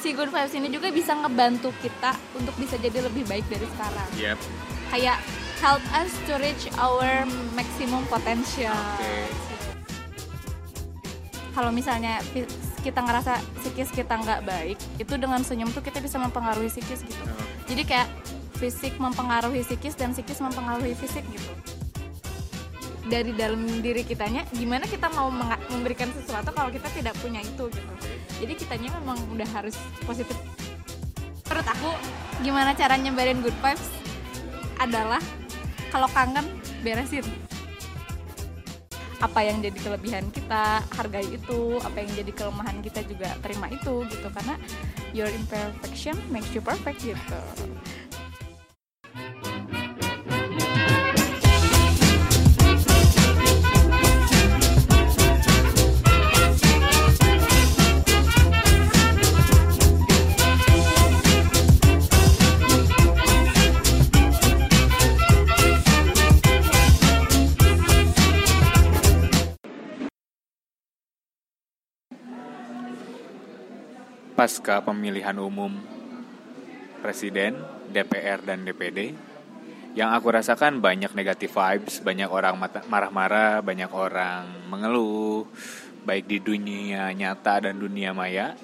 si good vibes ini juga bisa ngebantu kita untuk bisa jadi lebih baik dari sekarang. Yep. kayak help us to reach our maximum potential. Oke. kalau misalnya kita ngerasa psikis kita nggak baik itu dengan senyum tuh kita bisa mempengaruhi psikis gitu. Jadi kayak fisik mempengaruhi psikis dan psikis mempengaruhi fisik gitu dari dalam diri kitanya gimana kita mau memberikan sesuatu kalau kita tidak punya itu gitu. Jadi kitanya memang udah harus positif. Menurut aku gimana cara nyebarin good vibes adalah kalau kangen beresin. Apa yang jadi kelebihan kita hargai itu apa yang jadi kelemahan kita juga terima itu gitu. Karena your imperfection makes you perfect gitu Pasca pemilihan umum presiden, DPR dan DPD, yang aku rasakan banyak negatif vibes, banyak orang marah-marah, banyak orang mengeluh, baik di dunia nyata dan dunia maya.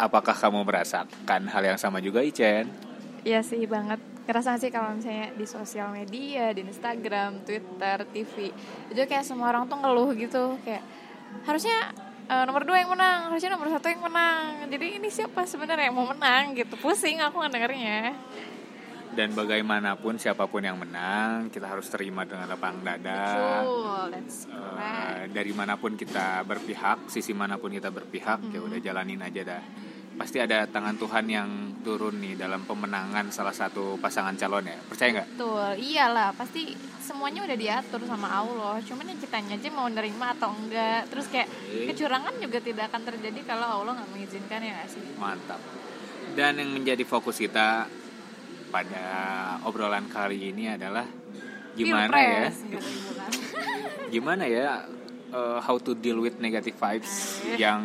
Apakah kamu merasakan hal yang sama juga, Ichen? Iya sih banget Ngerasa sih kalau misalnya di sosial media, di Instagram, Twitter, TV Itu kayak semua orang tuh ngeluh gitu Kayak harusnya eh, nomor dua yang menang, harusnya nomor satu yang menang Jadi ini siapa sebenarnya yang mau menang gitu Pusing aku ngedengernya Dan bagaimanapun siapa pun yang menang, kita harus terima dengan lapang dada. Betul, that's correct dari mana pun kita berpihak, sisi mana pun kita berpihak, ya udah jalanin aja dah. Pasti ada tangan Tuhan yang turun nih dalam pemenangan salah satu pasangan calon ya. Percaya nggak? Betul, iyalah pasti semuanya udah diatur sama Allah Cuman yang kitanya aja mau nerima atau enggak Terus kayak kecurangan juga tidak akan terjadi kalau Allah nggak mengizinkan ya sih Mantap. Dan yang menjadi fokus kita pada obrolan kali ini adalah gimana ya? Pilpres, bulan. Gimana ya uh, how to deal with negative vibes yang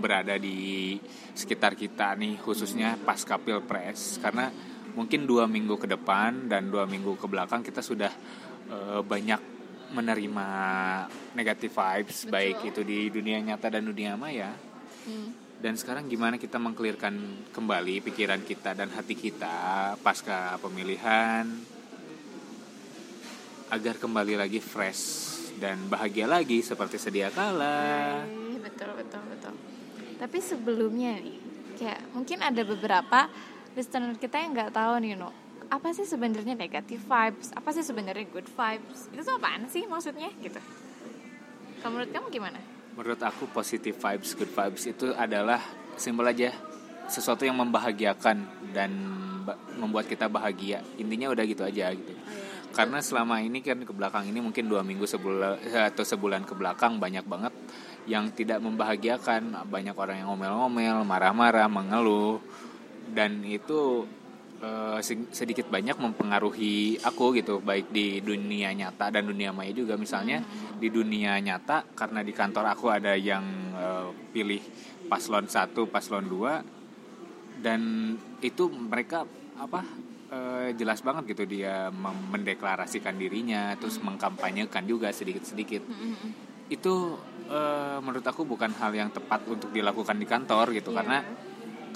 berada di sekitar kita nih khususnya pasca pilpres karena mungkin dua minggu ke depan dan dua minggu ke belakang kita sudah uh, banyak menerima negative vibes Betul. baik itu di dunia nyata dan dunia maya Hmm. dan sekarang gimana kita mengklirkan kembali pikiran kita dan hati kita pasca pemilihan agar kembali lagi fresh dan bahagia lagi seperti sedia kala. Baik, betul betul betul. Tapi sebelumnya nih, kayak mungkin ada beberapa listener kita yang nggak tahu nih, no. Apa sih sebenarnya negative vibes? Apa sih sebenarnya good vibes? Itu tuh apaan sih maksudnya gitu? Kalau menurut kamu gimana? Menurut aku positive vibes, good vibes itu adalah simpel aja sesuatu yang membahagiakan dan membuat kita bahagia. Intinya udah gitu aja gitu. Karena selama ini kan ke belakang ini mungkin dua minggu sebulan atau sebulan ke belakang banyak banget yang tidak membahagiakan. Banyak orang yang ngomel-ngomel, marah-marah, mengeluh. Dan itu eh, se- sedikit banyak mempengaruhi aku gitu. Baik di dunia nyata dan dunia maya juga. Misalnya di dunia nyata karena di kantor aku ada yang eh, pilih paslon 1, paslon 2 dan itu mereka apa eh, jelas banget gitu dia mendeklarasikan dirinya terus mengkampanyekan juga sedikit-sedikit. Itu eh, menurut aku bukan hal yang tepat untuk dilakukan di kantor gitu Iya. karena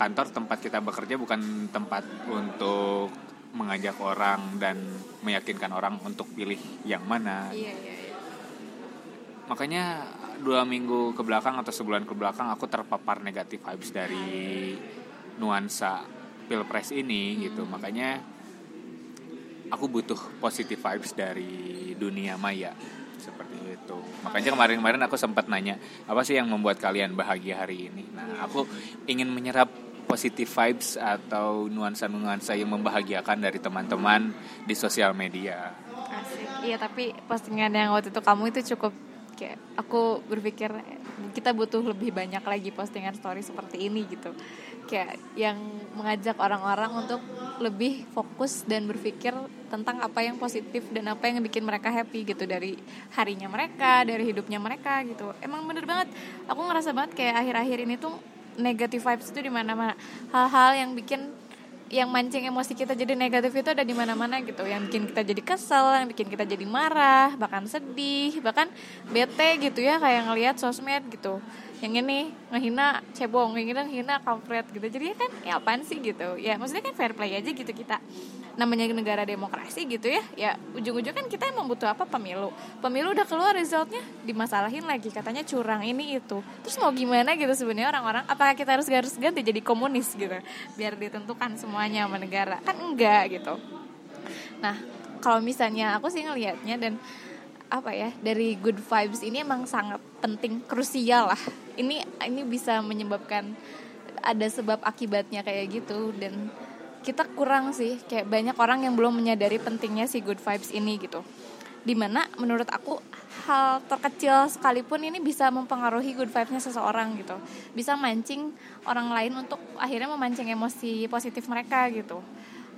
kantor tempat kita bekerja bukan tempat untuk mengajak orang dan meyakinkan orang untuk pilih yang mana. Iya iya iya. makanya dua minggu ke belakang atau sebulan ke belakang aku terpapar negatif vibes dari nuansa pilpres ini gitu. Makanya aku butuh positif vibes dari dunia maya seperti itu makanya kemarin-kemarin aku sempat nanya apa sih yang membuat kalian bahagia hari ini nah aku ingin menyerap positif vibes atau nuansa-nuansa yang membahagiakan dari teman-teman di sosial media Asik. Iya tapi postingan yang waktu itu kamu itu cukup kayak aku berpikir kita butuh lebih banyak lagi postingan story seperti ini gitu. Kayak yang mengajak orang-orang untuk lebih fokus dan berpikir tentang apa yang positif dan apa yang bikin mereka happy gitu dari harinya mereka, dari hidupnya mereka gitu. Emang bener banget. Aku ngerasa banget kayak akhir-akhir ini tuh negative vibes itu di mana-mana hal-hal yang bikin yang mancing emosi kita jadi negatif itu ada di mana-mana gitu yang bikin kita jadi kesel yang bikin kita jadi marah bahkan sedih bahkan bete gitu ya kayak ngelihat sosmed gitu yang ini ngehina cebong yang ini ngehina kampret gitu. Jadi kan ya apaan sih gitu? Ya maksudnya kan fair play aja gitu kita. Namanya negara demokrasi gitu ya. Ya ujung-ujung kan kita emang butuh apa? Pemilu. Pemilu udah keluar resultnya dimasalahin lagi. Katanya curang ini itu. Terus mau gimana gitu sebenarnya orang-orang? Apakah kita harus harus ganti jadi komunis gitu? Biar ditentukan semuanya sama negara. Kan enggak gitu. Nah kalau misalnya aku sih ngelihatnya dan apa ya dari good vibes ini emang sangat penting krusial lah. Ini ini bisa menyebabkan ada sebab akibatnya kayak gitu dan kita kurang sih kayak banyak orang yang belum menyadari pentingnya si good vibes ini gitu. Di mana menurut aku hal terkecil sekalipun ini bisa mempengaruhi good vibesnya seseorang gitu. Bisa mancing orang lain untuk akhirnya memancing emosi positif mereka gitu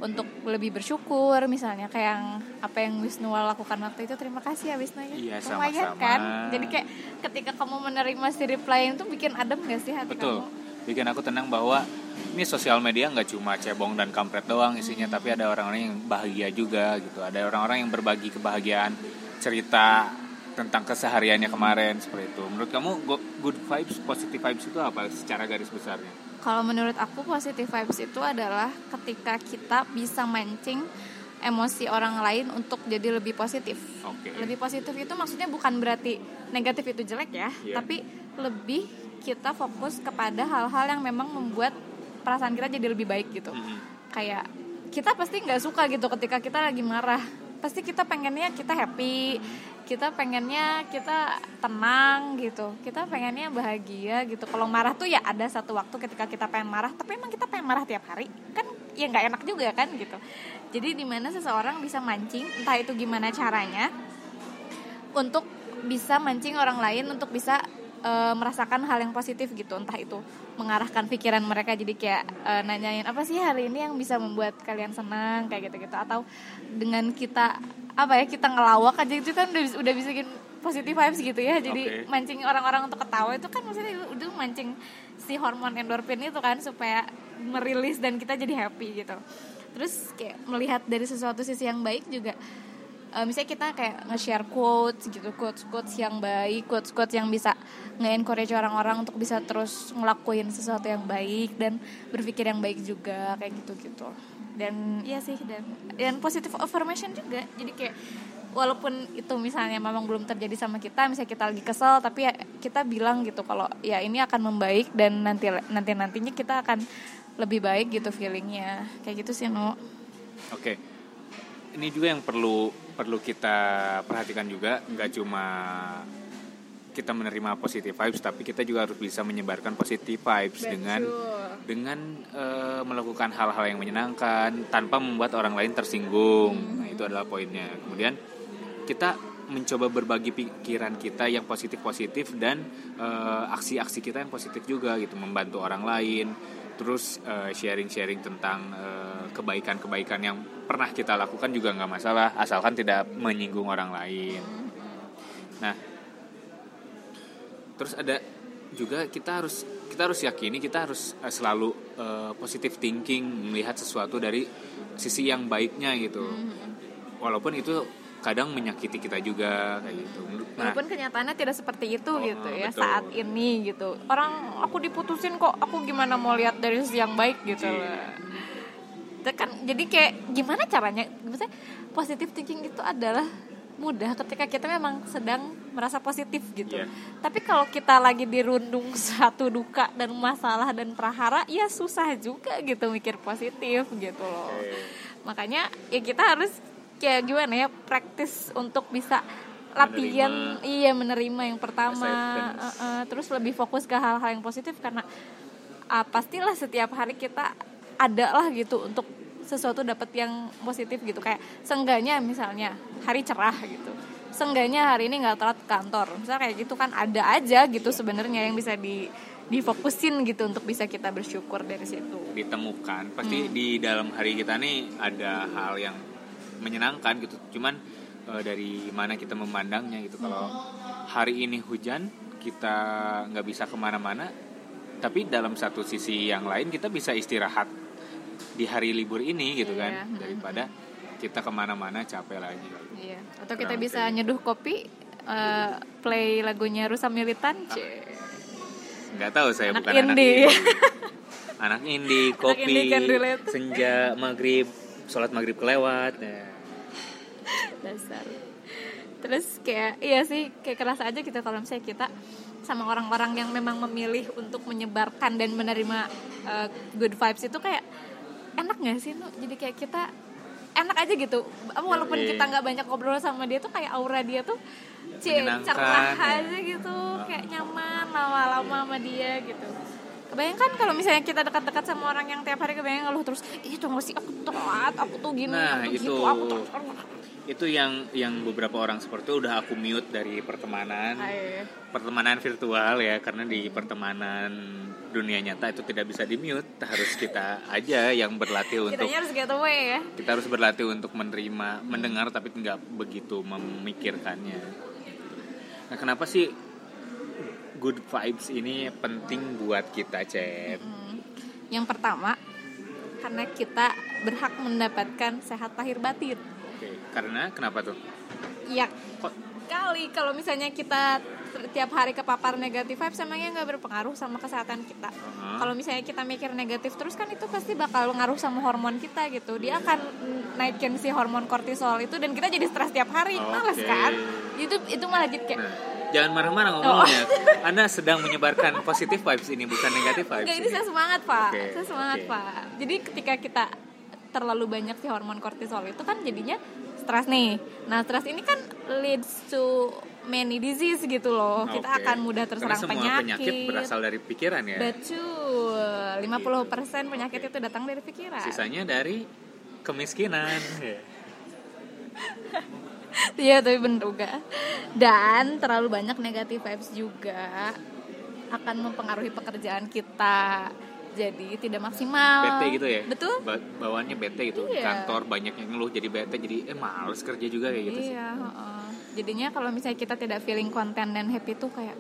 untuk lebih bersyukur misalnya kayak yang apa yang Wisnu lakukan waktu itu. Terima kasih ya Wisnu ya. Iya, lumayan sama-sama. kan? Jadi kayak ketika kamu menerima si reply itu bikin adem gak sih hati betul. kamu? Bikin aku tenang bahwa ini sosial media nggak cuma cebong dan kampret doang isinya tapi ada orang-orang yang bahagia juga gitu. Ada orang-orang yang berbagi kebahagiaan cerita tentang kesehariannya kemarin seperti itu. Menurut kamu go- good vibes positive vibes itu apa secara garis besarnya Kalau menurut aku positive vibes itu adalah ketika kita bisa mancing emosi orang lain untuk jadi lebih positif. Oke. Lebih positif itu maksudnya bukan berarti negatif itu jelek ya, Iya. tapi lebih kita fokus kepada hal-hal yang memang membuat perasaan kita jadi lebih baik gitu. Mm-mm. Kayak kita pasti nggak suka gitu ketika kita lagi marah. Pasti kita pengennya kita happy, kita pengennya kita tenang gitu. Kita pengennya bahagia gitu. Kalau marah tuh ya ada satu waktu ketika kita pengen marah tapi emang kita pengen marah tiap hari. Kan ya nggak enak juga kan gitu. Jadi di mana seseorang bisa mancing entah itu gimana caranya untuk bisa mancing orang lain untuk bisa eh, merasakan hal yang positif gitu. Entah itu mengarahkan pikiran mereka jadi kayak eh, nanyain apa sih hari ini yang bisa membuat kalian senang? Kayak gitu gitu atau dengan kita apa ya kita ngelawak aja itu kan udah bisa, udah bisa bikin positive vibes gitu ya. Jadi Oke. mancing orang-orang untuk ketawa itu kan maksudnya udah mancing si hormon endorfin itu kan supaya merilis dan kita jadi happy gitu. Terus kayak melihat dari sesuatu sisi yang baik juga eh, misalnya kita kayak nge-share quotes gitu quotes quotes yang baik quotes quotes yang bisa nge-encourage orang-orang untuk bisa terus ngelakuin sesuatu yang baik dan berpikir yang baik juga kayak gitu gitu dan iya sih dan dan positive affirmation juga. Jadi kayak walaupun itu misalnya memang belum terjadi sama kita misalnya kita lagi kesel tapi ya kita bilang gitu kalau ya ini akan membaik dan nanti nanti nantinya kita akan lebih baik gitu feelingnya. Kayak gitu sih no Oke, ini juga yang perlu perlu kita perhatikan juga, nggak cuma kita menerima positive vibes, tapi kita juga harus bisa menyebarkan positive vibes dengan dengan eh, melakukan hal-hal yang menyenangkan tanpa membuat orang lain tersinggung. Nah, itu adalah poinnya. Kemudian kita mencoba berbagi pikiran kita yang positif-positif dan eh, aksi-aksi kita yang positif juga gitu, membantu orang lain, terus eh, sharing-sharing tentang eh, kebaikan-kebaikan yang pernah kita lakukan juga nggak masalah, asalkan tidak menyinggung orang lain. Nah, terus ada juga kita harus kita harus yakini kita harus eh, selalu eh, positive thinking melihat sesuatu dari sisi yang baiknya gitu walaupun itu kadang menyakiti kita juga kayak gitu nah Walaupun kenyataannya tidak seperti itu Oh, gitu ya betul. saat ini gitu. Orang aku diputusin kok, aku gimana mau lihat dari sisi yang baik gitu. Iya. Itu kan jadi kayak gimana caranya? Maksudnya positive thinking itu adalah mudah ketika kita memang sedang merasa positif gitu. Iya. Tapi kalau kita lagi dirundung satu duka dan masalah dan prahara, ya susah juga gitu mikir positif gitu loh Oke. makanya ya kita harus kayak gimana ya praktis untuk bisa latihan Menerima. iya menerima yang pertama. eh, eh, terus lebih fokus ke hal-hal yang positif karena ah, pastilah setiap hari kita ada lah gitu untuk sesuatu dapat yang positif gitu. Kayak sengganya misalnya hari cerah gitu. Sengganya hari ini nggak telat ke kantor. Misalnya kayak gitu kan ada aja gitu sebenarnya yang bisa di difokusin gitu untuk bisa kita bersyukur dari situ. Ditemukan. Pasti di dalam hari kita nih ada hal yang menyenangkan gitu cuman eh, dari mana kita memandangnya gitu kalau hari ini hujan kita nggak bisa ke mana-mana tapi dalam satu sisi yang lain kita bisa istirahat di hari libur ini gitu kan mm-mm. daripada kita ke mana-mana capek lagi Iya. Atau kita Kurang bisa lebih. nyeduh kopi, eh, play lagunya Rusa Militan. Ah, nggak tahu saya Anak bukan anak indie. anak indie kopi indie can relate. senja maghrib sholat maghrib kelewat ya. Dasar. Terus kayak iya sih kayak kerasa aja gitu kalau misalnya kita sama orang-orang yang memang memilih untuk menyebarkan dan menerima eh, good vibes itu kayak enak gak sih Nu? Jadi kayak kita enak aja gitu. Walaupun Yoi. kita nggak banyak ngobrol sama dia tuh kayak aura dia tuh cie cerah ya. aja gitu, kayak nyaman lama-lama sama dia gitu. Kebayangkan kalau misalnya kita dekat-dekat sama orang yang tiap hari kebayang ngeluh terus, ih tuh sih aku telat, aku tuh gini, Nah, aku tuh itu. gitu, aku tuh itu yang yang beberapa orang seperti itu udah aku mute dari pertemanan Hai. pertemanan virtual ya karena di pertemanan dunia nyata itu tidak bisa di mute harus kita aja yang berlatih untuk Kitanya harus get away ya. kita harus berlatih untuk menerima mendengar tapi nggak begitu memikirkannya nah kenapa sih good vibes ini penting buat kita chat Hmm. Yang pertama, karena kita berhak mendapatkan sehat lahir batin. Karena kenapa tuh Iya kok kali kalau misalnya kita tiap hari kepapar negatif vibes emangnya nggak berpengaruh sama kesehatan kita. Uh-huh. Kalau misalnya kita mikir negatif terus kan itu pasti bakal ngaruh sama hormon kita gitu. Dia akan naikin si hormon kortisol itu dan kita jadi stres tiap hari. Males Oke. kan? Itu itu malah jadi kayak Nah, jangan marah-marah ngomongnya. Anda sedang menyebarkan positif vibes ini bukan negatif vibes. Enggak, ini ini. saya semangat pak Oke, Saya semangat oke. pak Jadi ketika kita terlalu banyak si hormon kortisol itu kan jadinya stres nih Nah stres ini kan leads to many disease gitu loh Kita Oke. akan mudah Karena terserang semua penyakit, penyakit berasal dari pikiran ya. Betul 50% penyakit itu datang dari pikiran Sisanya dari kemiskinan. Ya. Iya tapi bener juga Dan terlalu banyak negatif vibes juga Akan mempengaruhi pekerjaan kita Jadi tidak maksimal Bete gitu ya. Betul Ba- bawaannya bete gitu. Iya. Kantor banyak yang ngeluh jadi bete jadi eh males kerja juga kayak gitu sih. iya, heeh. jadinya kalau misalnya kita tidak feeling konten dan happy tuh kayak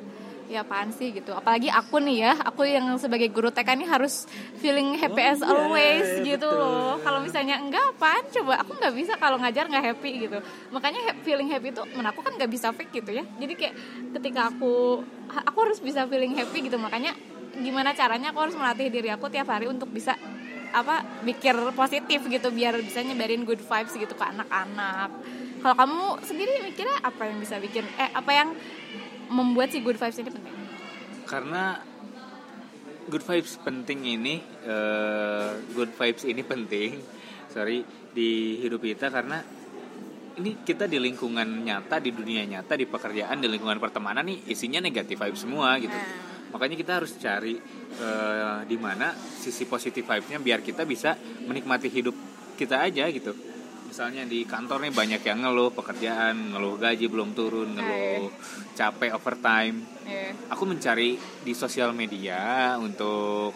ya apaan sih gitu. Apalagi aku nih ya, aku yang sebagai guru TK ini harus feeling happy Oh, as iya, always gitu betul. loh. Kalau misalnya enggak apaan coba aku nggak bisa kalau ngajar nggak happy gitu. Makanya feeling happy tuh menurut aku kan nggak bisa fake gitu ya. Jadi kayak ketika aku aku harus bisa feeling happy gitu. Makanya gimana caranya aku harus melatih diri aku tiap hari untuk bisa apa mikir positif gitu biar bisa nyebarin good vibes gitu ke anak-anak. Kalau kamu sendiri mikirnya apa yang bisa bikin eh apa yang membuat si good vibes ini penting? Karena good vibes penting ini eh, good vibes ini penting. Sorry di hidup kita karena ini kita di lingkungan nyata di dunia nyata di pekerjaan di lingkungan pertemanan nih isinya negatif vibes semua gitu Nah. Makanya kita harus cari eh, di mana sisi positif vibesnya biar kita bisa menikmati hidup kita aja gitu. Misalnya di kantor nih banyak yang ngeluh pekerjaan ngeluh gaji belum turun ngeluh capek overtime. Iya. aku mencari di sosial media untuk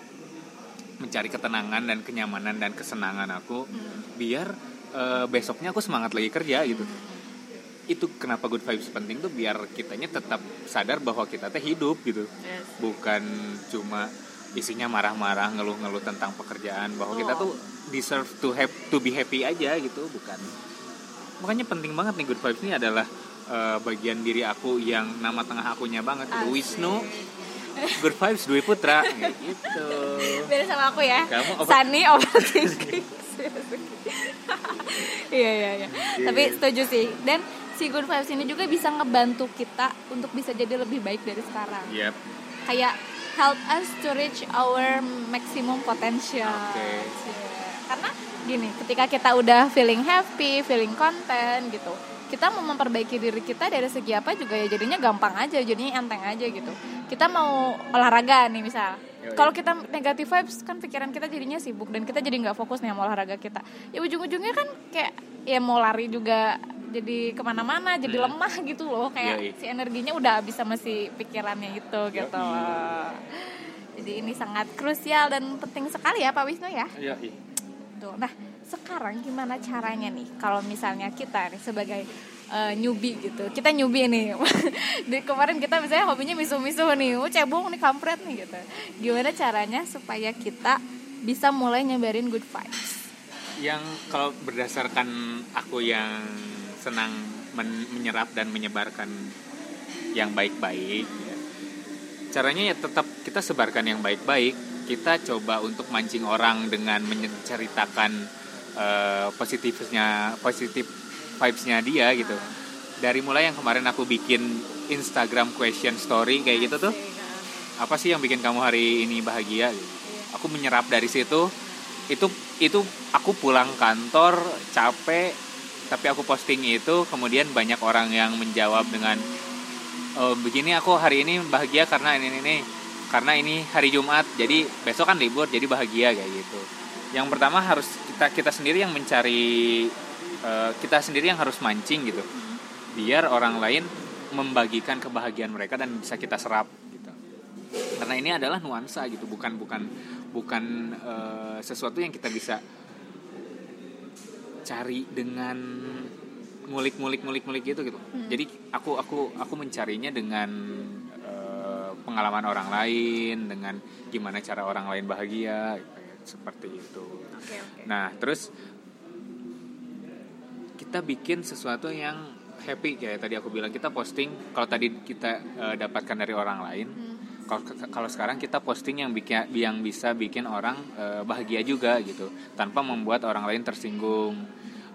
mencari ketenangan dan kenyamanan dan kesenangan aku biar eh, besoknya aku semangat lagi kerja gitu itu kenapa good vibes penting tuh biar kitanya tetap sadar bahwa kita teh hidup gitu Yes. bukan cuma isinya marah-marah ngeluh-ngeluh tentang pekerjaan bahwa kita Oh. tuh deserve to have to be happy aja gitu bukan makanya penting banget nih good vibes ini adalah eh, bagian diri aku yang nama tengah akunya banget Asik. Wisnu good vibes Dwi Putra gitu Beda sama aku ya. Kamu over- Sunny overthinking. Iya iya iya. Tapi setuju sih. Dan si good vibes ini juga bisa ngebantu kita untuk bisa jadi lebih baik dari sekarang. yep Kayak help us to reach our maximum potential. Oke. Cie. Karena gini, ketika kita udah feeling happy, feeling content gitu, kita mau memperbaiki diri kita dari segi apa juga ya jadinya gampang aja, jadinya enteng aja gitu. Kita mau olahraga nih misal. Kalau kita negatif vibes kan pikiran kita jadinya sibuk dan kita jadi nggak fokus nih sama olahraga kita. Ya ujung-ujungnya kan kayak ya mau lari juga jadi ke mana-mana, jadi Hmm. lemah gitu loh, kayak Yoi. si energinya udah habis sama si pikirannya itu gitu. Yoi. loh. Jadi ini sangat krusial dan penting sekali ya Pak Wisnu ya. ih. Tuh. Nah, sekarang gimana caranya nih kalau misalnya kita nih sebagai uh, newbie gitu. Kita newbie nih. Di kemarin kita misalnya hobinya misu-misu nih. Oh cebong nih kampret nih gitu. Gimana caranya supaya kita bisa mulai nyebarin good vibes? Yang kalau berdasarkan aku yang senang men menyerap dan menyebarkan yang baik-baik ya. caranya ya tetap kita sebarkan yang baik-baik. Kita coba untuk mancing orang dengan menceritakan uh, positifnya positif vibesnya dia gitu. Dari mulai yang kemarin aku bikin Instagram question story kayak gitu tuh apa sih yang bikin kamu hari ini bahagia? Aku menyerap dari situ. Itu itu aku pulang kantor capek tapi aku posting itu kemudian banyak orang yang menjawab dengan oh, begini aku hari ini bahagia karena ini ini karena ini hari Jumat jadi besok kan libur jadi bahagia kayak gitu. Yang pertama harus kita kita sendiri yang mencari uh, kita sendiri yang harus mancing gitu biar orang lain membagikan kebahagiaan mereka dan bisa kita serap gitu karena ini adalah nuansa gitu bukan bukan bukan uh, sesuatu yang kita bisa cari dengan ngulik-ngulik ngulik-ngulik gitu gitu. Hmm. Jadi aku aku aku mencarinya dengan uh, pengalaman orang lain, dengan gimana cara orang lain bahagia seperti itu. Okay, okay. Nah, terus kita bikin sesuatu yang happy kayak tadi aku bilang kita posting kalau tadi kita uh, dapatkan dari orang lain. Hmm. kalau sekarang kita posting yang bikin yang bisa bikin orang uh, bahagia juga gitu. Tanpa membuat orang lain tersinggung.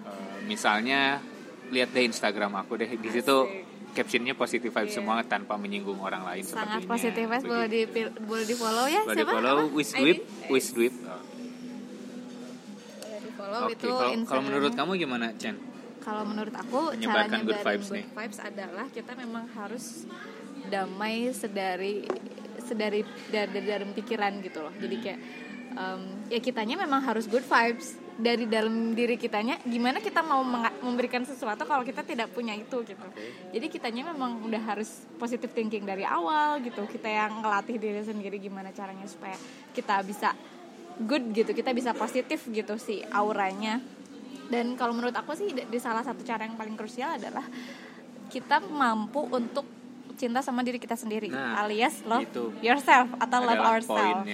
Uh, misalnya lihat deh Instagram aku deh di situ captionnya positif vibes yeah. semua tanpa menyinggung orang lain sangat positif vibes boleh di boleh di follow ya boleh di follow Wisdwip Wisdwip. Oke, okay. kalau menurut kamu gimana Chen? Kalau menurut aku caranya good vibes, good vibes adalah kita memang harus damai sedari sedari dari, dari dalam pikiran gitu loh. Jadi kayak um, ya kitanya memang harus good vibes. Dari dalam diri kitanya gimana kita mau memberikan sesuatu kalau kita tidak punya itu gitu. Jadi kitanya memang udah harus positive thinking dari awal gitu. Kita yang ngelatih diri sendiri gimana caranya supaya kita bisa good gitu kita bisa positif gitu sih auranya dan kalau menurut aku sih di salah satu cara yang paling krusial adalah kita mampu untuk cinta sama diri kita sendiri nah, alias love itu yourself atau love ourselves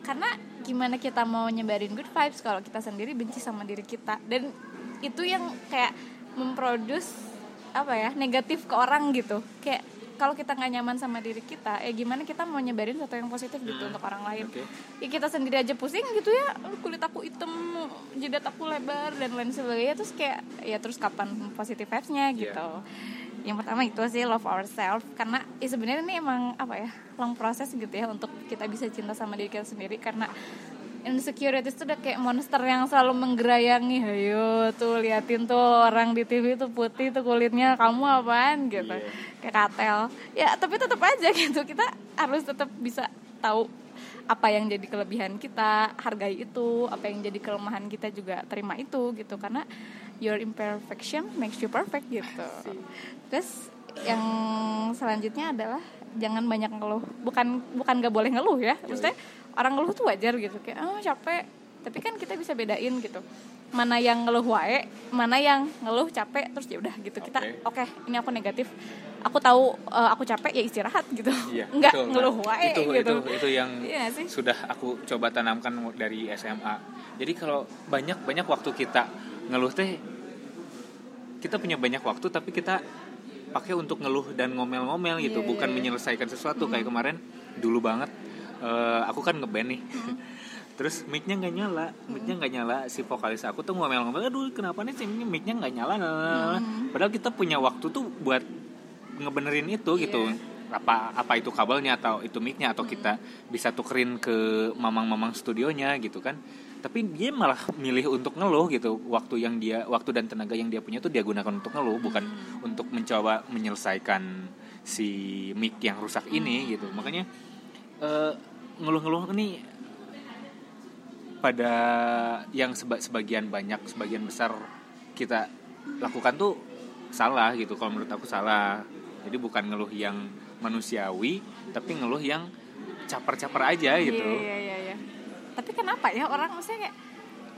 karena gimana kita mau nyebarin good vibes kalau kita sendiri benci sama diri kita. Dan itu yang kayak memproduce apa ya negatif ke orang gitu. Kayak kalau kita nggak nyaman sama diri kita ya gimana kita mau nyebarin sesuatu yang positif gitu hmm. untuk orang lain okay. ya kita sendiri aja pusing gitu ya kulit aku hitam jidat aku lebar dan lain sebagainya terus kayak ya terus kapan positif vibesnya gitu yeah yang pertama itu sih love ourselves karena ya sebenarnya ini emang apa ya long proses gitu ya untuk kita bisa cinta sama diri kita sendiri karena insecurity itu udah kayak monster yang selalu menggerayangi. Ayo tuh liatin tuh orang di TV tuh putih tuh kulitnya kamu apaan? gitu. Yeah. kayak katel. Ya tapi tetap aja gitu. Kita harus tetap bisa tahu apa yang jadi kelebihan kita hargai itu apa yang jadi kelemahan kita juga terima itu gitu. Karena your imperfection makes you perfect gitu. Terus yang selanjutnya adalah jangan banyak ngeluh. Bukan bukan gak boleh ngeluh ya. Maksudnya orang ngeluh tuh wajar gitu kayak oh capek. Tapi kan kita bisa bedain gitu. Mana yang ngeluh wae mana yang ngeluh capek terus ya udah gitu. Kita oke. Okay, ini aku negatif. Aku tahu uh, aku capek ya istirahat gitu. Iya, nggak betul, ngeluh wae itu, gitu. itu itu yang iya sih? sudah aku coba tanamkan dari SMA jadi kalau banyak banyak waktu kita ngeluh teh kita punya banyak waktu tapi kita pakai untuk ngeluh dan ngomel-ngomel gitu. Yeah, bukan yeah. menyelesaikan sesuatu. Mm. kayak kemarin dulu banget uh, aku kan ngeband nih mm. terus micnya nggak nyala micnya nggak nyala si vokalis aku tuh ngomel-ngomel aduh kenapa nih sih micnya nggak nyala mm. padahal kita punya waktu tuh buat ngebenerin itu yeah. gitu apa apa itu kabelnya atau itu micnya atau mm. kita bisa tukerin ke mamang-mamang studionya gitu kan tapi dia malah milih untuk ngeluh gitu waktu yang dia waktu dan tenaga yang dia punya tuh dia gunakan untuk ngeluh bukan hmm. untuk mencoba menyelesaikan si mic yang rusak ini hmm. gitu makanya uh, ngeluh-ngeluh ini pada yang seba sebagian banyak sebagian besar kita lakukan tuh salah gitu. Kalau menurut aku salah. Jadi bukan ngeluh yang manusiawi tapi ngeluh yang caper-caper aja gitu. yeah, yeah, yeah, yeah tapi kenapa ya orang maksudnya kayak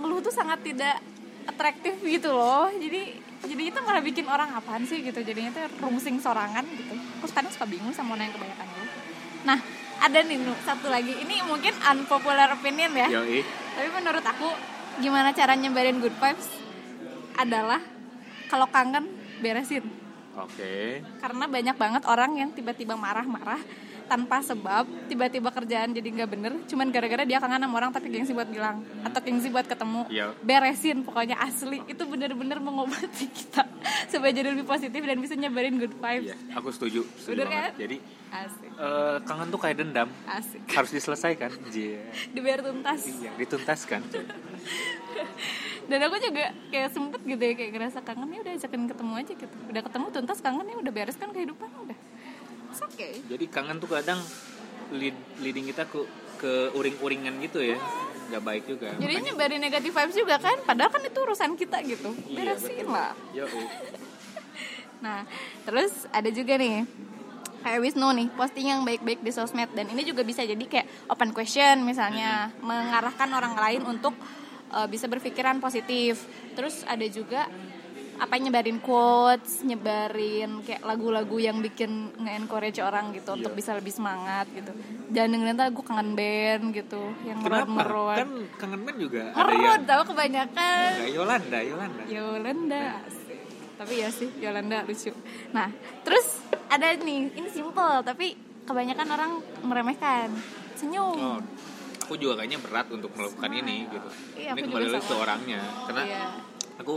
ngeluh tuh sangat tidak atraktif gitu loh. Jadi jadi itu malah bikin orang apaan sih gitu. Jadinya tuh rungsing sorangan gitu. Terus kadang suka bingung sama orang yang kebanyakan dulu nah ada nih Nu, satu lagi ini mungkin unpopular opinion ya Yoi. tapi menurut aku gimana cara nyebarin good vibes adalah kalau kangen beresin Oke. karena banyak banget orang yang tiba-tiba marah-marah tanpa sebab tiba-tiba kerjaan jadi nggak bener cuman gara-gara dia kangen sama orang tapi gengsi buat bilang atau gengsi buat ketemu Iya. beresin pokoknya asli itu bener-bener mengobati kita supaya jadi lebih positif dan bisa nyebarin good vibes Iya, aku setuju. setuju Bener banget. kan? Jadi asik eh, kangen tuh kayak dendam, asik harus diselesaikan. Iya. dibayar tuntas Iya, dituntaskan. dan aku juga kayak sempet gitu ya kayak ngerasa kangen ya udah ajakin ketemu aja gitu udah ketemu tuntas kangen ya udah beres kan kehidupan udah It's okay Jadi kangen tuh kadang lead, leading kita ke ke uring-uringan gitu ya. nggak baik juga. jadi Makanya- nyebarin negatif vibes juga kan padahal kan itu urusan kita gitu Iya, beresin betul. lah Yoi. Nah, terus ada juga nih kayak Wisnu nih posting yang baik-baik di sosmed dan ini juga bisa jadi kayak open question misalnya mengarahkan orang lain untuk uh, bisa berpikiran positif. Terus ada juga apa nyebarin quotes, nyebarin kayak lagu-lagu yang bikin nge-encourage orang gitu untuk Iya. bisa lebih semangat gitu. Dan dengerin lagu kangen band gitu yang Kenapa? merot-merot. Kan kangen band juga ada Merot yang tau kebanyakan. Nggak, Yolanda, Yolanda. Yolanda asik. tapi ya sih Yolanda lucu nah terus ada nih ini simple tapi kebanyakan orang meremehkan senyum Oh, aku juga kayaknya berat untuk melakukan ini gitu. Iya, ini kembali lagi ke orangnya, karena Iya. aku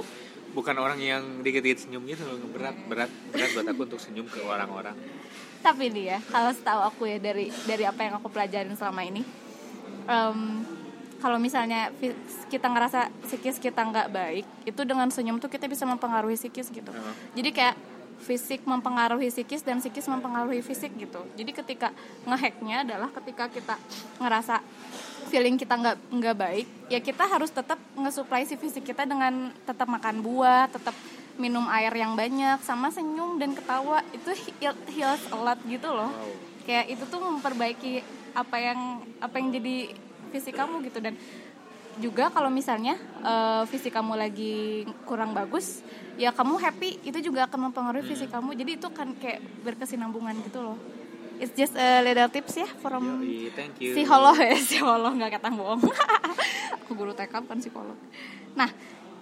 bukan orang yang dikit-dikit senyum gitu loh. berat berat berat buat aku untuk senyum ke orang-orang. tapi nih ya kalau setahu aku ya dari dari apa yang aku pelajarin selama ini em, kalau misalnya kita ngerasa psikis kita nggak baik itu dengan senyum tuh kita bisa mempengaruhi psikis gitu Heeh. jadi kayak fisik mempengaruhi psikis dan psikis mempengaruhi fisik gitu jadi ketika ngehacknya adalah ketika kita ngerasa feeling kita nggak nggak baik ya kita harus tetap ngesuplai si fisik kita dengan tetap makan buah tetap minum air yang banyak sama senyum dan ketawa. Itu heal- heals a lot gitu loh. Wow. kayak itu tuh memperbaiki apa yang apa yang jadi fisik kamu gitu. Dan juga kalau misalnya eh, fisik kamu lagi kurang bagus ya kamu happy itu juga akan mempengaruhi fisik kamu. Jadi itu kan kayak berkesinambungan gitu loh it's just a little tips ya from Yoi, thank you. psikolog ya psikolog nggak kata bohong. Aku guru TK bukan psikolog. Nah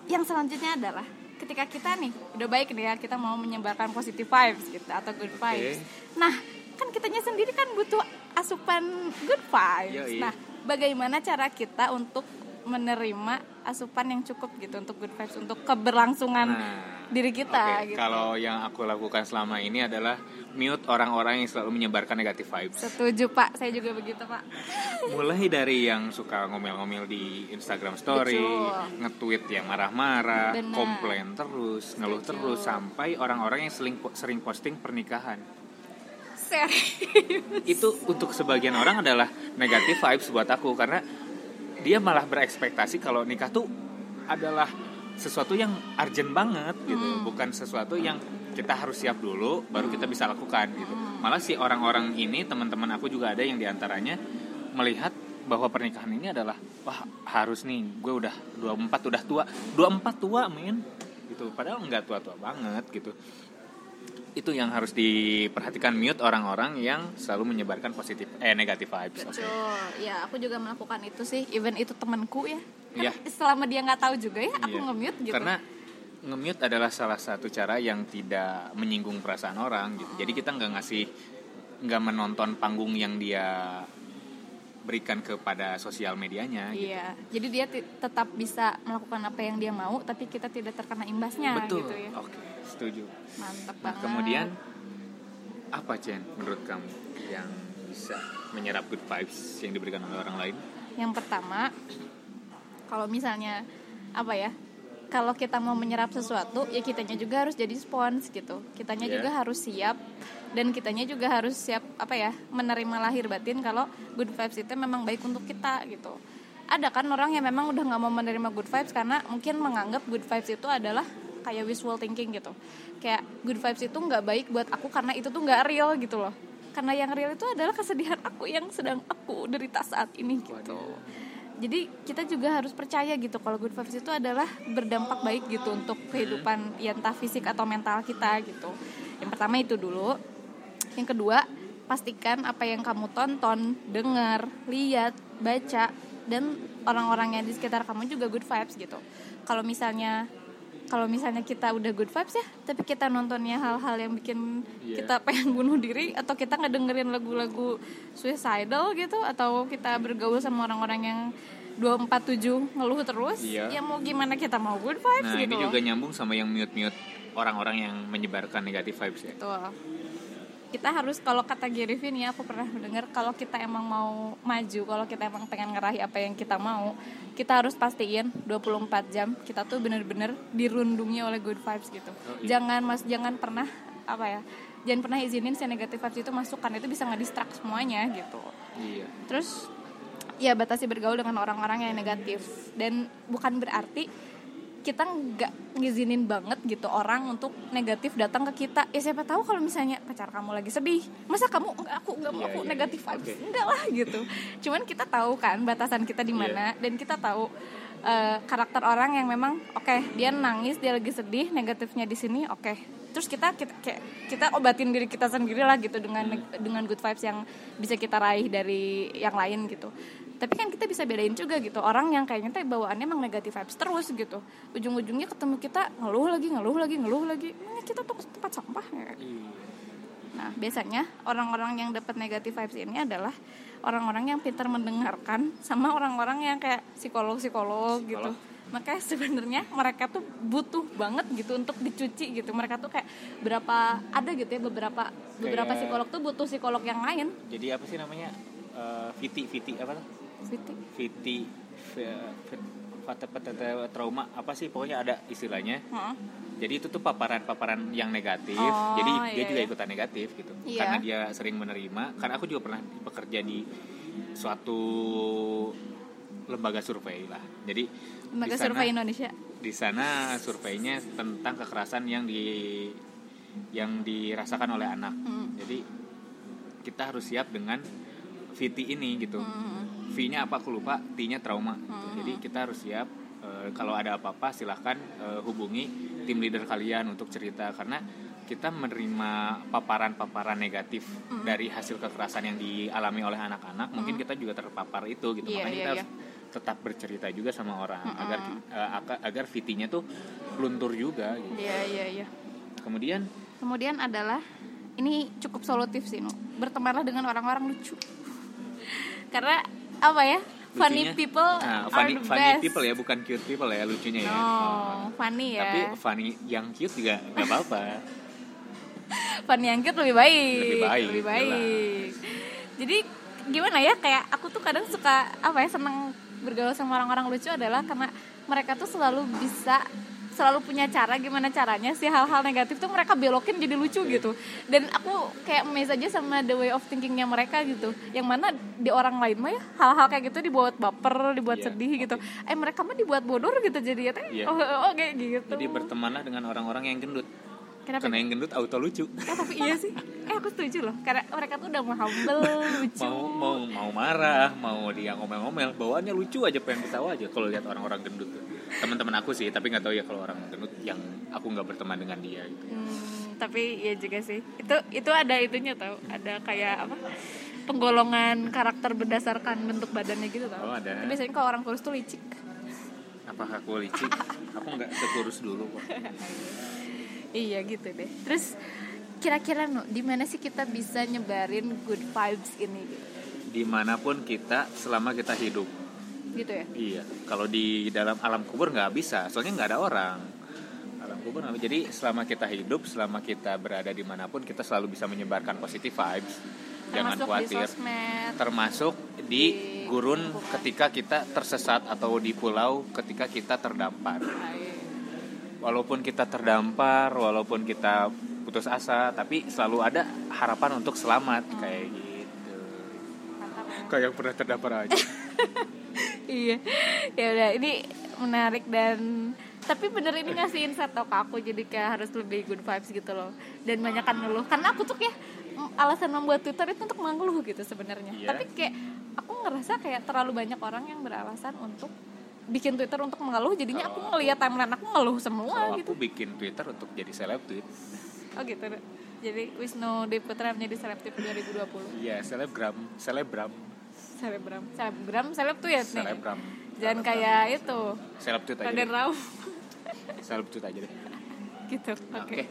yang selanjutnya adalah ketika kita nih udah baik nih ya kita mau menyebarkan positive vibes gitu atau good vibes. Nah kan kitanya sendiri kan butuh asupan good vibes. Yoi. nah bagaimana cara kita untuk menerima asupan yang cukup gitu untuk good vibes untuk keberlangsungan Nah, diri kita Oke, gitu. Kalau yang aku lakukan selama ini adalah mute orang-orang yang selalu menyebarkan negatif vibes. setuju pak. Saya juga begitu pak. Mulai dari yang suka ngomel-ngomel di Instagram Story, nge-tweet yang marah-marah, komplain terus, ngeluh Setuju. terus sampai orang-orang yang sering sering posting pernikahan. serius? Itu untuk sebagian orang adalah negatif vibes buat aku karena dia malah berekspektasi kalau nikah tuh adalah sesuatu yang urgent banget gitu, Hmm. bukan sesuatu yang kita harus siap dulu baru kita bisa lakukan gitu. Hmm. Malah si orang-orang ini teman-teman aku juga ada yang di antaranya melihat bahwa pernikahan ini adalah wah harus nih gue udah 24 udah tua 24 tua men gitu padahal nggak tua-tua banget gitu itu yang harus diperhatikan mute orang-orang yang selalu menyebarkan positif eh negatif vibes Betul, ya aku juga melakukan itu sih. Even itu temanku ya. Iya. Kan selama dia nggak tahu juga ya, aku Iya. nge-mute gitu. Karena nge-mute adalah salah satu cara yang tidak menyinggung perasaan orang gitu. Jadi kita nggak ngasih nggak menonton panggung yang dia berikan kepada sosial medianya gitu. Iya, jadi dia tetap bisa melakukan apa yang dia mau, tapi kita tidak terkena imbasnya Betul. gitu ya. Oke, setuju. Mantap Nah, banget. kemudian apa Chen menurut kamu yang bisa menyerap good vibes yang diberikan oleh orang lain? yang pertama, kalau misalnya apa ya? Kalau kita mau menyerap sesuatu, ya kitanya juga harus jadi spons gitu. Kitanya Iya. juga harus siap dan kitanya juga harus siap apa ya? menerima lahir batin kalau good vibes itu memang baik untuk kita gitu. Ada kan orang yang memang udah nggak mau menerima good vibes karena mungkin menganggap good vibes itu adalah kayak wishful thinking gitu. Kayak good vibes itu nggak baik buat aku karena itu tuh nggak real gitu loh. Karena yang real itu adalah kesedihan aku yang sedang aku derita saat ini gitu. Jadi kita juga harus percaya gitu kalau good vibes itu adalah berdampak baik gitu untuk kehidupan ya entah fisik atau mental kita gitu. Yang pertama itu dulu. Yang kedua pastikan apa yang kamu tonton dengar lihat baca dan orang-orang yang di sekitar kamu juga good vibes gitu. Kalau misalnya kalau misalnya kita udah good vibes ya tapi kita nontonnya hal-hal yang bikin Iya. kita pengen bunuh diri atau kita ngedengerin lagu-lagu suicidal gitu atau kita bergaul sama orang-orang yang 247 ngeluh terus Iya. ya mau gimana kita mau good vibes Nah, gitu ini loh. juga nyambung sama yang mute-mute orang-orang yang menyebarkan negatif vibes ya. Betul. Kita harus kalau kata Gary Vee nih aku pernah mendengar kalau kita emang mau maju, kalau kita emang pengen ngeraih apa yang kita mau, kita harus pastiin 24 jam kita tuh bener-bener dirundungi oleh good vibes gitu. Oh, iya. Jangan mas jangan pernah apa ya? Jangan pernah izinin si negatif vibes itu masuk karena itu bisa ngedistract semuanya gitu. Iya. Terus ya batasi bergaul dengan orang-orang yang negatif dan bukan berarti kita nggak ngizinin banget gitu orang untuk negatif datang ke kita. Ya siapa tahu kalau misalnya pacar kamu lagi sedih masa kamu enggak aku enggak mau Iya, aku iya. negatif vibes? Oke. enggak lah gitu. Cuman kita tahu kan batasan kita di mana dan kita tahu eh, karakter orang yang memang oke dia nangis dia lagi sedih negatifnya di sini oke. Terus kita kita kayak kita obatin diri kita sendiri lah gitu dengan dengan good vibes yang bisa kita raih dari yang lain gitu tapi kan kita bisa bedain juga gitu orang yang kayaknya teh bawaannya emang negatif vibes terus gitu ujung-ujungnya ketemu kita ngeluh lagi ngeluh lagi ngeluh lagi Emangnya kita tuh tempat sampah ya Iya. Nah, biasanya orang-orang yang dapat negatif vibes ini adalah orang-orang yang pintar mendengarkan sama orang-orang yang kayak psikolog-psikolog gitu. Makanya sebenarnya mereka tuh butuh banget gitu untuk dicuci gitu. Mereka tuh kayak berapa ada gitu ya beberapa beberapa Kayak- psikolog tuh butuh psikolog yang lain. Jadi apa sih namanya? Eh, Viti, Viti apa tuh? Viti v- v- fata- fata- trauma apa sih pokoknya ada istilahnya. Heeh. Jadi itu tuh paparan-paparan yang negatif. Oh, Jadi dia iya, juga iya. ikutan negatif gitu. Iya. Karena dia sering menerima. Karena aku juga pernah bekerja di suatu lembaga survei lah. Jadi Lembaga di sana- survei Indonesia. di sana surveinya tentang kekerasan yang di yang dirasakan oleh anak. Hmm. Jadi kita harus siap dengan VT ini gitu. Hmm. V-nya apa aku lupa, T-nya trauma. gitu. Jadi kita harus siap eh, kalau ada apa-apa silahkan eh, hubungi tim leader kalian untuk cerita karena kita menerima paparan-paparan negatif dari hasil kekerasan yang dialami oleh anak-anak, mungkin kita juga terpapar itu gitu. Iya, Makanya iya, kita iya. harus tetap bercerita juga sama orang agar eh, agar, VT-nya tuh luntur juga gitu. Iya, iya, iya. Kemudian Kemudian adalah ini cukup solutif sih, Nu. Bertemanlah dengan orang-orang lucu. Karena apa ya? Funny lucunya- people nah, are funny, the funny best. people ya, bukan cute people ya lucunya ya. No, Oh. funny ya. Tapi funny yang cute juga nggak apa-apa. funny yang cute lebih baik. Lebih baik, Lebih baik. Jadi gimana ya? Kayak aku tuh kadang suka apa ya senang bergaul sama orang-orang lucu adalah karena mereka tuh selalu bisa selalu punya cara gimana caranya sih hal-hal negatif tuh mereka belokin jadi lucu gitu dan aku kayak amazed aja sama the way of thinkingnya mereka gitu yang mana di orang lain mah ya hal-hal kayak gitu dibuat baper dibuat Iya, sedih gitu eh mereka mah dibuat bodoh gitu jadi ya teh Iya. oh, oh, kayak gitu Jadi bertemanlah dengan orang-orang yang gendut. Kenapa? Karena yang gendut auto lucu. Eh tapi iya sih, eh aku setuju loh Karena mereka tuh udah mau humble, lucu Mau mau mau marah, mau dia ngomel-ngomel, bawaannya lucu aja pengen ketawa aja kalau lihat orang-orang gendut tuh. Teman-teman aku sih, tapi nggak tahu ya kalau orang gendut yang aku nggak berteman dengan dia gitu. Hmm, Tapi iya juga sih Itu itu ada itunya tau Ada kayak apa Penggolongan karakter berdasarkan bentuk badannya gitu tau Oh, ada. Tapi Biasanya kalau orang kurus tuh licik Apakah aku licik? Aku nggak sekurus dulu kok. Iya gitu deh Terus kira-kira no, di mana sih kita bisa nyebarin good vibes ini gitu, Di mana pun kita selama kita hidup. Gitu ya Iya, kalau di dalam alam kubur nggak bisa, soalnya nggak ada orang. Alam kubur nggak bisa. Jadi selama kita hidup, selama kita berada di mana pun, kita selalu bisa menyebarkan positive vibes. Jangan Termasuk di khawatir. sosmed Termasuk di Di gurun lingkungan. ketika kita tersesat atau di pulau ketika kita terdampar. Walaupun kita terdampar, walaupun kita putus asa, tapi selalu ada harapan untuk selamat kayak gitu. Mantap ya. Kayak yang pernah terdampar aja. iya. Ya udah ini menarik dan tapi bener ini ngasih insight tau ke aku jadi kayak harus lebih good vibes gitu loh. Dan banyak kan ngeluh. Karena aku tuh mm, alasan membuat Twitter itu untuk mengeluh gitu sebenarnya. Iya. tapi kayak aku ngerasa kayak terlalu banyak orang yang beralasan untuk bikin Twitter untuk mengeluh. Jadinya aku ngeliat timeline aku ngeluh semua Kalau gitu. aku bikin Twitter untuk jadi seleb tweet. oh gitu. Jadi Wisnu Dewi Putra menjadi seleb Twitter 2020 Iya, selebgram, selebgram, selebgram selebgram seleb tuh ya nih selebgram. jangan kayak itu Seleb tweet aja. Raden Seleb tweet aja deh. gitu oke Oke.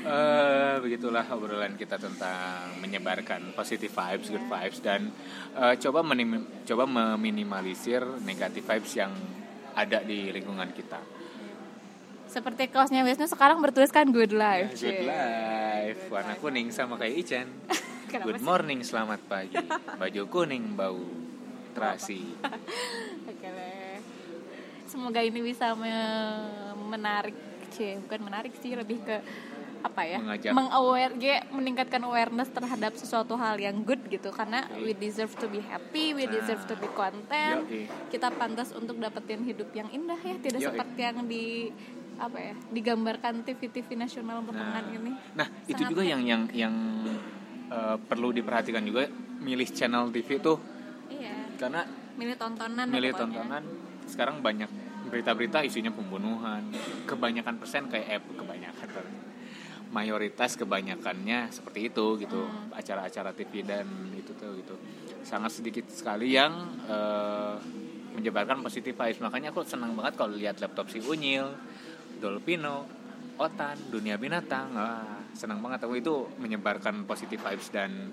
Eh, begitulah obrolan kita tentang menyebarkan positive vibes, good vibes dan eh, coba menim- coba meminimalisir negatif vibes yang ada di lingkungan kita. seperti kaosnya Wisnu sekarang bertuliskan good life Good Cie. life, warna kuning sama kayak Ichen. Kenapa Good sih? morning, selamat pagi. Baju kuning, bau terasi. Oke deh. Semoga ini bisa me- menarik, cie, bukan menarik sih, lebih ke apa ya? Mengajak. Mengaware, ge- meningkatkan awareness terhadap sesuatu hal yang good gitu karena we deserve to be happy, we Nah. deserve to be content. Yoi. Kita pantas untuk dapetin hidup yang indah ya, tidak Yoi. seperti yang di apa ya, digambarkan TV-TV nasional belakangan ini. Nah, itu Sangat- juga yang yang yang eh, perlu diperhatikan juga milih channel TV tuh. Iya, karena milih tontonan ya milih pokoknya. tontonan. Sekarang banyak berita-berita isinya pembunuhan. Kebanyakan persen kayak eh kebanyakan mayoritas kebanyakannya seperti itu gitu. Hmm. acara-acara TV dan itu tuh gitu. Sangat sedikit sekali yang eh, menyebarkan positif vibes. Makanya aku senang banget kalau lihat laptop si Unyil Dolpino Otan dunia binatang. Wah senang banget aku itu menyebarkan positif vibes dan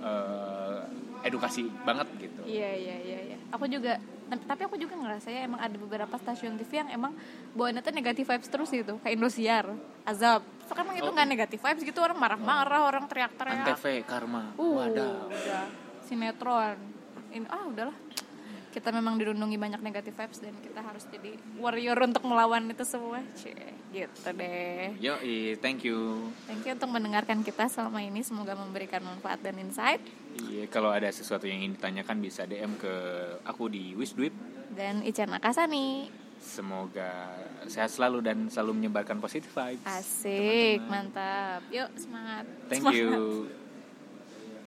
eh, edukasi banget gitu Iya iya iya iya. Aku juga tapi aku juga ngerasa ya emang ada beberapa stasiun TV yang emang bawaannya tuh negatif vibes terus gitu kayak Indosiar, Azab. Sekarang itu Oh. nggak negatif vibes gitu orang marah-marah, orang teriak-teriak. Antv Karma Uh, wadah udah sinetron. Ini ah udahlah. Kita memang dirundungi banyak negatif vibes dan kita harus jadi warrior untuk melawan itu semua. Cie, gitu deh. Yo, thank you. Thank you untuk mendengarkan kita selama ini. Semoga memberikan manfaat dan insight. Iya, kalau ada sesuatu yang ingin ditanyakan bisa DM ke aku di Wisdwip. Dan Ican Akasani. Semoga sehat selalu dan selalu menyebarkan positive vibes. Asik, mantap. Yuk semangat. Thank Semangat. you.